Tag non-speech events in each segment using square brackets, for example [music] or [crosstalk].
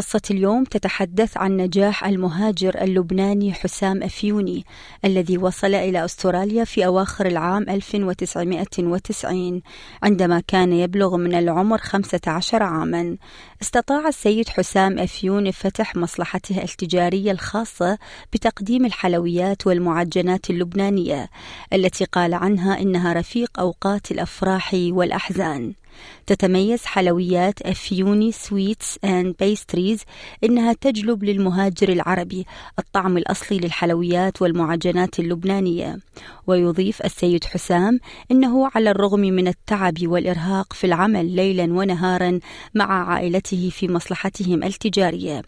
قصة اليوم تتحدث عن نجاح المهاجر اللبناني حسام أفيوني الذي وصل إلى أستراليا في أواخر العام 1990 عندما كان يبلغ من العمر 15 عاما. استطاع السيد حسام أفيوني فتح مصلحته التجارية الخاصة بتقديم الحلويات والمعجنات اللبنانية التي قال عنها إنها رفيق أوقات الأفراح والأحزان. تتميز حلويات أفيوني sweets and pastries إنها تجلب للمهاجر العربي الطعم الأصلي للحلويات والمعجنات اللبنانية. ويضيف السيد حسام إنه على الرغم من التعب والإرهاق في العمل ليلا ونهارا مع عائلته في مصلحتهم التجارية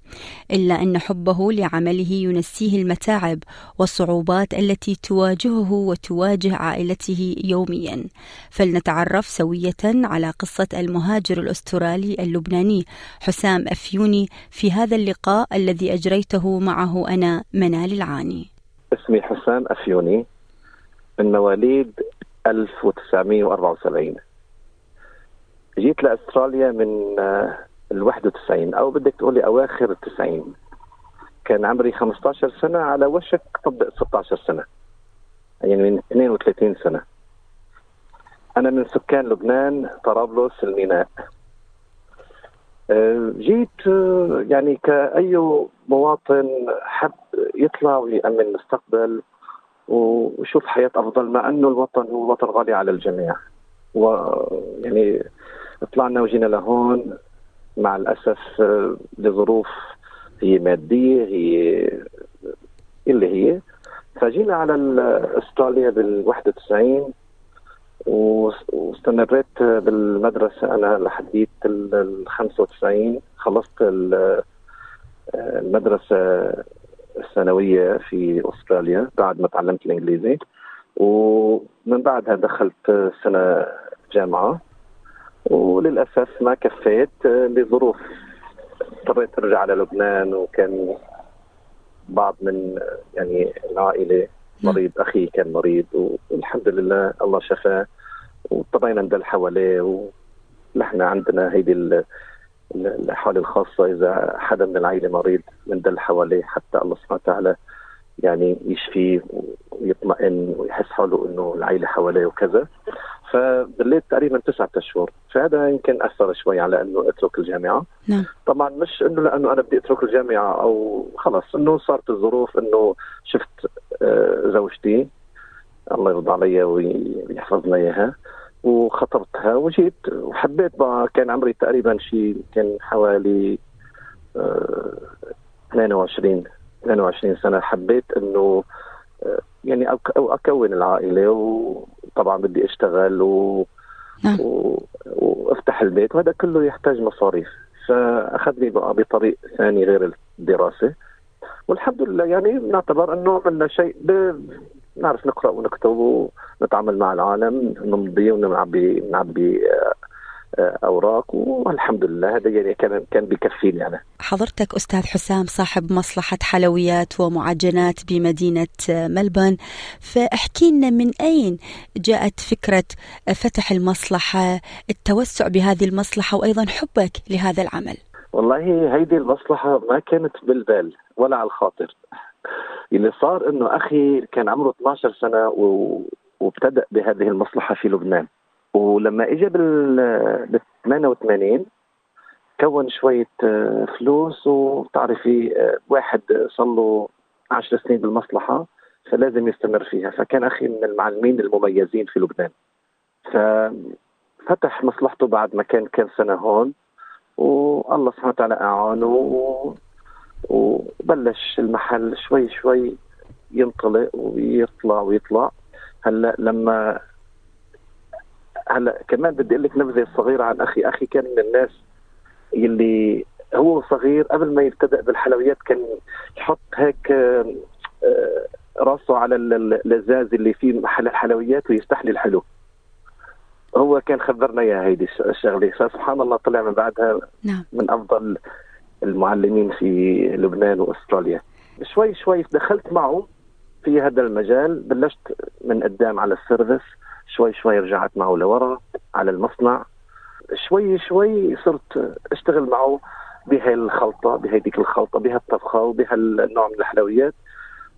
إلا أن حبه لعمله ينسيه المتاعب والصعوبات التي تواجهه وتواجه عائلته يوميا. فلنتعرف سوية على قصة المهاجر الأسترالي اللبناني حسام أفيوني في هذا اللقاء الذي أجريته معه أنا منال العاني. اسمي حسام أفيوني. من مواليد 1974 جيت لأستراليا من ال 91 أو بدك تقولي أواخر التسعين. كان عمري 15 سنة على وشك طبق 16 سنة يعني من 32 سنة. أنا من سكان لبنان طرابلس الميناء. أه، جيت أه، يعني كأي مواطن حب يطلع ويأمن المستقبل ويشوف حياة أفضل مع أنه الوطن هو وطن غالي على الجميع. ويعني طلعنا وجينا لهون مع الأسف أه، لظروف هي مادية هي اللي هي. فجينا على إستراليا بال 91 واستمريت بالمدرسة أنا لحديت ال 95 خلصت المدرسة الثانوية في أستراليا بعد ما تعلمت الإنجليزي. ومن بعدها دخلت سنة جامعة. وللأسف ما كفيت لظروف اضطريت أرجع على لبنان وكان بعض من يعني العائلة مريض أخي كان مريض والحمد لله الله شفاه. واضطرينا ندل حواليه ونحن عندنا هيدي الحالة الخاصة إذا حدا من العائله مريض بندل حواليه حتى الله سبحانه وتعالى يعني يشفيه ويطمئن ويحس حاله إنه العائله حواليه وكذا. فضليت تقريبا تسعة أشهر. فهذا يمكن أثر شوي على إنه أترك الجامعة. نعم. طبعا مش إنه لأنه أنا بدي أترك الجامعة أو خلص إنه صارت الظروف إنه شفت آه، زوجتي. الله يرضى علي ويحفظنا إياها. وخطبتها وجيت وحبيت بقى. كان عمري تقريبا شيء كان حوالي 22 آه، 22 سنة. حبيت إنه آه، يعني أو أكون العائلة وطبعا بدي أشتغل و نعم. و... وأفتح البيت. وهذا كله يحتاج مصاريف. فأخذني بقى بطريق ثاني غير الدراسة. والحمد لله يعني نعتبر إنه عملنا شيء ب... نعرف نقرأ ونكتب ونتعامل مع العالم نمضي ونعبي نعبي آه، آه، أوراق والحمد لله هذا يعني كان كان بكفيني يعني. حضرتك أستاذ حسام صاحب مصلحة حلويات ومعجنات بمدينة ملبون فاحكي لنا من أين جاءت فكرة فتح المصلحة التوسع بهذه المصلحة وأيضا حبك لهذا العمل. والله هيدي المصلحة ما كانت بالبال ولا على الخاطر. اللي صار إنه أخي كان عمره 12 سنة و... وابتدأ بهذه المصلحة في لبنان. ولما اجى بال 88 كون شوية آه، فلوس وتعرفي آه، واحد صار له 10 سنين بالمصلحة فلازم يستمر فيها. فكان أخي من المعلمين المميزين في لبنان. ففتح مصلحته بعد ما كان كان سنة هون. والله سبحانه وتعالى أعانه. و... وبلش المحل شوي شوي ينطلق ويطلع ويطلع. هلا لما هلا كمان بدي أقول لك نبذة صغيرة عن أخي، أخي كان من الناس اللي هو صغير قبل ما يبتدأ بالحلويات كان يحط هيك آه، راسه على اللزاز اللي فيه محل الحلويات ويفتح لي الحلو. هو كان خبرنا اياها هيدي الشغلة. فسبحان الله طلع من بعدها نعم. من أفضل المعلمين في لبنان وأستراليا. شوي شوي دخلت معه في هذا المجال بلشت من قدام على السيرفيس شوي شوي رجعت معه لورا على المصنع. شوي شوي صرت أشتغل معه بهي الخلطة بهيديك الخلطة بهالطبخة وبهالنوع من الحلويات.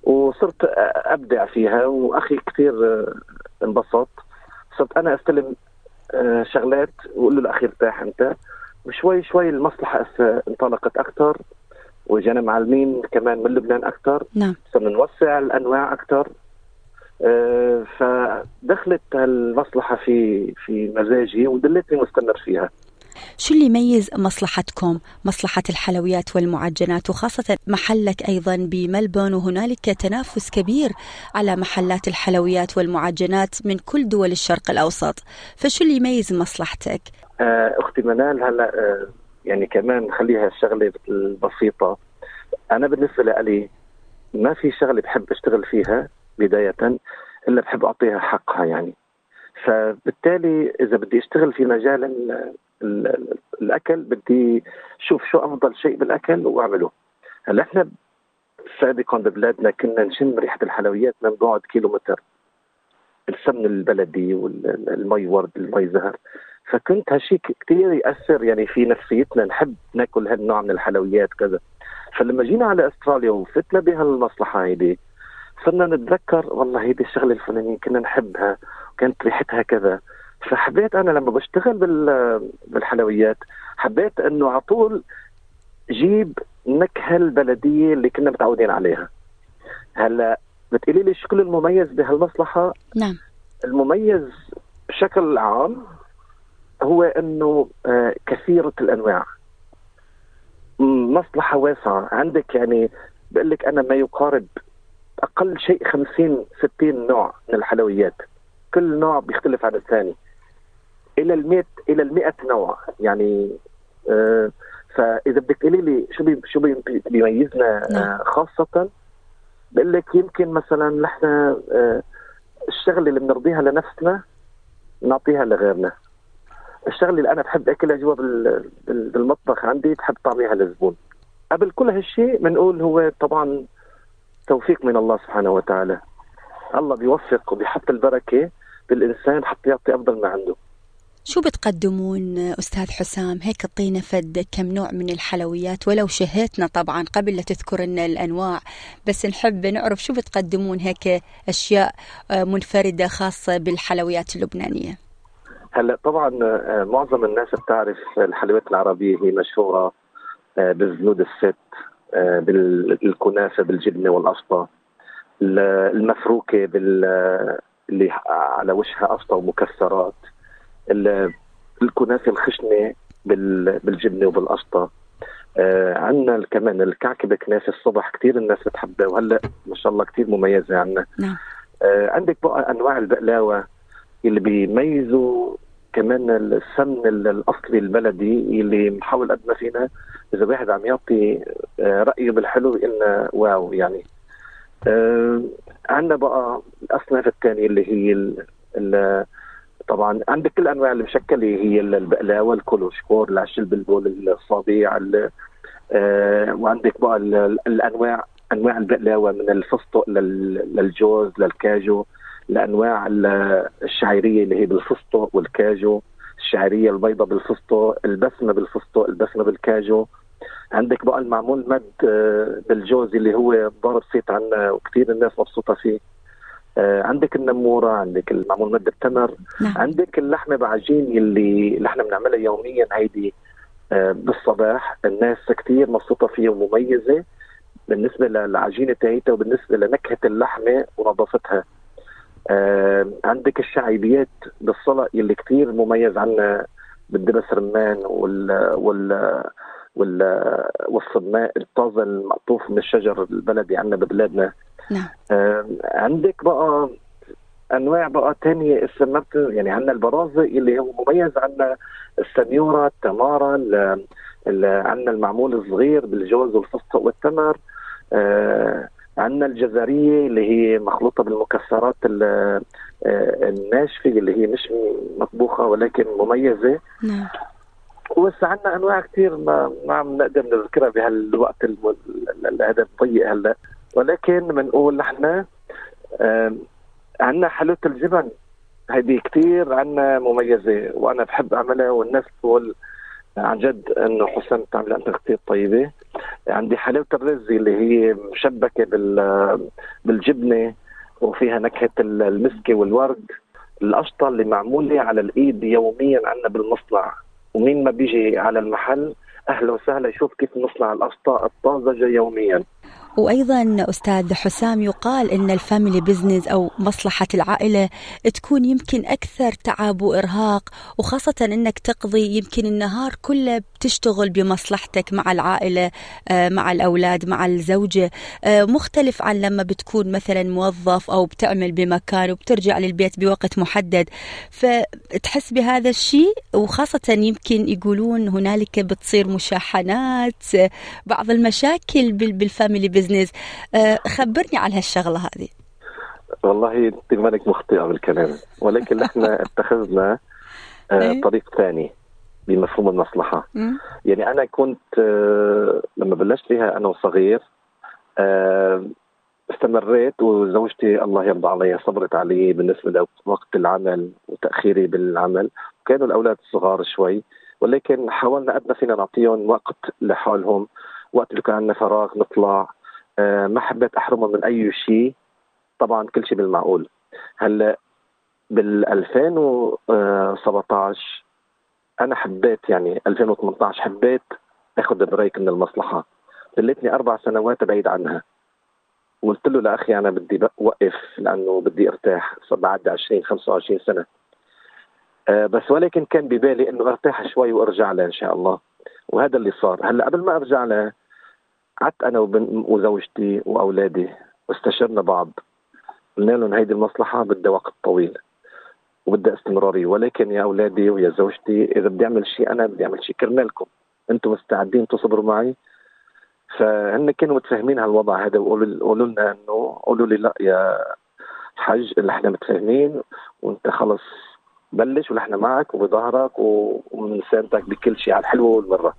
وصرت أبدع فيها وأخي كثير انبسط. صرت أنا أستلم آه، شغلات وأقول له الاخي ارتاح أنت. وشوي شوي المصلحة انطلقت أكثر وجانا معلمين كمان من لبنان أكثر نعم. صرنا نوسع الأنواع أكثر آه، فدخلت المصلحة في في مزاجي ودلتني مستمر فيها. شو اللي يميز مصلحتكم؟ مصلحة الحلويات والمعجنات وخاصة محلك أيضا بملبون وهنالك تنافس كبير على محلات الحلويات والمعجنات من كل دول الشرق الأوسط. فشو اللي يميز مصلحتك؟ آه، أختي منال هلا آه، يعني كمان خليها الشغلة البسيطة. أنا بالنسبة لي ما في شغلة بحب أشتغل فيها بداية إلا بحب أعطيها حقها يعني. فبالتالي إذا بدي أشتغل في مجال الأكل بدي شوف شو أفضل شيء بالأكل وأعمله. هلا إحنا سابقا ببلادنا كنا نشم ريحة الحلويات من بعد كيلومتر. السمن البلدي والمي ورد المي زهر. فكنت هالشيء كثير يأثر يعني في نفسيتنا نحب ناكل هالنوع من الحلويات كذا. فلما جينا على أستراليا وفتنا بهالمصلحة هيدي صرنا نتذكر والله هيدي الشغلة الفلانية كنا نحبها وكانت ريحتها كذا. فحبيت أنا لما بشتغل بالحلويات حبيت إنه على طول جيب النكهه البلدية اللي كنا متعودين عليها. هلأ بتقولي لي شو كل المميز بهالمصلحة؟ نعم. المميز بشكل عام هو إنه آه، كثيرة الأنواع. مصلحة واسعة. عندك يعني بقول لك أنا ما يقارب أقل شيء 50 60 نوع من الحلويات. كل نوع بيختلف عن الثاني. إلى ال إلى ال نوع. يعني آه فإذا بدك تقولي لي شو بي شو بي بيميزنا نعم. آه خاصة بقول لك يمكن مثلا نحن آه الشغلة اللي بنرضيها لنفسنا نعطيها لغيرنا. الشغلة اللي أنا بحب أكلها جوا بالمطبخ عندي بحب طعميها للزبون قبل كل هالشيء بنقول هو طبعا توفيق من الله سبحانه وتعالى. الله بيوفق وبيحط البركة بالإنسان حتى يعطي أفضل ما عنده. شو بتقدمون أستاذ حسام؟ هيك اعطينا فد كم نوع من الحلويات؟ ولو شهيتنا طبعا قبل لا تذكر لنا الأنواع بس نحب نعرف شو بتقدمون هيك أشياء آه، منفردة خاصة بالحلويات اللبنانية. هلا طبعا آه، معظم الناس بتعرف الحلويات العربية هي مشهورة آه، بالزنود الست بالكنافة بالجبنة والقشطة المفروكة بال اللي على وشها قشطة ومكسرات الكنافة الخشنة بالجبنة وبالقشطه آه عندنا كمان الكعكة كنافه الصبح كثير الناس بتحبها وهلا ما شاء الله كثير مميزة عندنا نعم. آه عندك بقى أنواع البقلاوة اللي بيميزوا كمان السمن الأصلي البلدي اللي بنحاول قد ما فينا إذا واحد عم يعطي آه رأيه بالحلو لنا wow يعني. آه عندنا بقى الأصناف الثانية اللي هي ال طبعا عندك كل أنواع المشكلة هي البقلاوة الكولوشكور العش البلبل الصبيع آه وعندك بقى الأنواع أنواع البقلاوة من الفستق للجوز للكاجو. لأنواع الشعيرية اللي هي بالفستق والكاجو الشعيرية البيضاء بالفستق البسمة بالفستق البسمة بالكاجو. عندك بقى المعمول مد آه، بالجوز اللي هو ضارب صيت عنا وكثير الناس مبسوطة فيه. آه، عندك النمورة عندك المعمول مد التمر نعم. عندك اللحمة بعجين اللي اللي إحنا بنعملها يوميا هيدي آه، بالصباح. الناس كثير مبسوطة فيها ومميزة بالنسبة للعجينة تاعتها وبالنسبة لنكهة اللحمة ونظافتها. آه عندك الشعيبيات بالصلاة اللي كثير مميز عنا بالدبس رمان وال وال وال والصدماء الطازة المقطوف من الشجر البلدي عندنا ببلادنا. نعم. عندك بقى أنواع بقى ثانية اسمها يعني عندنا البرازق اللي هو مميز عندنا السنيورة التمارة عندنا المعمول الصغير بالجوز والفستق والتمر. آه عندنا الجزرية اللي هي مخلوطة بالمكسرات آه، الناشفة اللي هي مش مطبوخة ولكن مميزة. نعم. وهسه عندنا أنواع كثير ما ما عم نقدر نذكرها بهالوقت هذا الضيق هلأ. ولكن بنقول نحن عندنا حلوة الجبن. هذه كثير عندنا مميزة وأنا بحب أعملها والناس تقول عن جد إنه حسن بتعمل أنت كثير طيبة. عندي حلاوة الرز اللي هي مشبكة بال بالجبنة وفيها نكهة المسكه والورد. القشطة اللي معمولة على الإيد يوميا عندنا بالمصنع. ومين ما بيجي على المحل أهلا وسهلا يشوف كيف نصنع القشطة الطازجة يوميا. وأيضا أستاذ حسام يقال إن ال family business أو مصلحة العائلة تكون يمكن أكثر تعب وإرهاق وخاصة إنك تقضي يمكن النهار كله بتشتغل بمصلحتك مع العائلة آه، مع الأولاد مع الزوجة. آه، مختلف عن لما بتكون مثلا موظف أو بتعمل بمكان وبترجع للبيت بوقت محدد. فتحس بهذا الشيء وخاصة يمكن يقولون هنالك بتصير مشاحنات بعض المشاكل بال family business. آه، خبرني عن هالشغلة هذه. والله انت مالك مخطئة بالكلام ولكن نحن [laughs] اتخذنا آه، إيه؟ طريق ثاني. بمفهوم المصلحة. يعني أنا كنت آه، لما بلشت فيها أنا وصغير استمريت وزوجتي الله يرضى عليها صبرت علي بالنسبة لوقت العمل وتأخيري بالعمل. وكانوا الأولاد صغار شوي ولكن حاولنا قد ما فينا نعطيهم وقت لحالهم وقت اللي كان عندنا فراغ نطلع آه، ما حبيت أحرمهم من أي شيء. طبعا كل شيء بالمعقول. هلأ بال 2017 أنا حبيت يعني 2018 حبيت أخذ بريك من المصلحة. ضليتني أربع سنوات بعيد عنها. وقلت له لاخي أنا بدي اوقف لأنه بدي أرتاح. صار بعد 20 25 سنة. أه بس ولكن كان ببالي إنه أرتاح شوي وأرجع له إن شاء الله. وهذا اللي صار. هلأ قبل ما أرجع له قعدت أنا وزوجتي وأولادي واستشرنا بعض. قلنا لهم هيدي المصلحة بدها وقت طويل. وبدها استمراريه ولكن يا أولادي ويا زوجتي إذا بدي أعمل شيء أنا بدي أعمل شيء كرمالكم أنتم مستعدين تصبروا معي. فهن كانوا متفاهمين هالوضع هذا وقولوا لنا إنه قولوا لي لا يا حج اللي إحنا متفاهمين وأنت خلص بلش ونحن معك وبظهرك ومنساندك بكل شيء على الحلوه والمرة.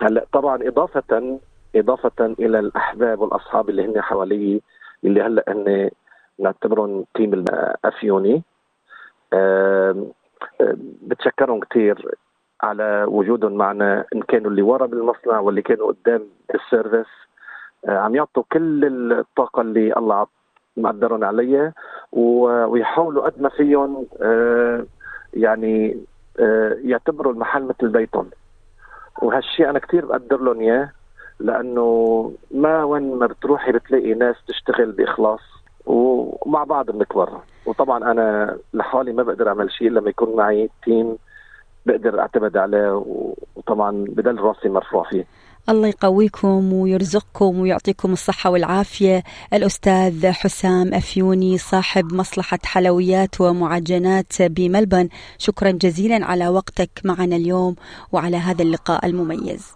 هلأ طبعا إضافة إضافة إلى الأحباب والأصحاب اللي هن حوالي اللي هلأ هن نعتبرهم team الأفيوني. بتشكرهم كثير على وجودهم معنا إن كانوا اللي ورا بالمصنع واللي كانوا قدام ال service. آه، عم يعطوا كل الطاقة اللي الله مقدرهم عليها ويحاولوا قد ما فيهم آه، يعني آه، يعتبروا المحل مثل بيتهم. وهالشيء أنا كثير بقدر لهم إياه لأنه ما وين ما بتروحي بتلاقي ناس تشتغل بإخلاص. ومع بعض بنكبر. وطبعا أنا لحالي ما بقدر أعمل شيء لما يكون معي تيم بقدر أعتمد عليه وطبعا بدل راسي مرفوع فيه. الله يقويكم ويرزقكم ويعطيكم الصحة والعافية. الأستاذ حسام أفيوني صاحب مصلحة حلويات ومعجنات بملبن. شكرا جزيلا على وقتك معنا اليوم وعلى هذا اللقاء المميز.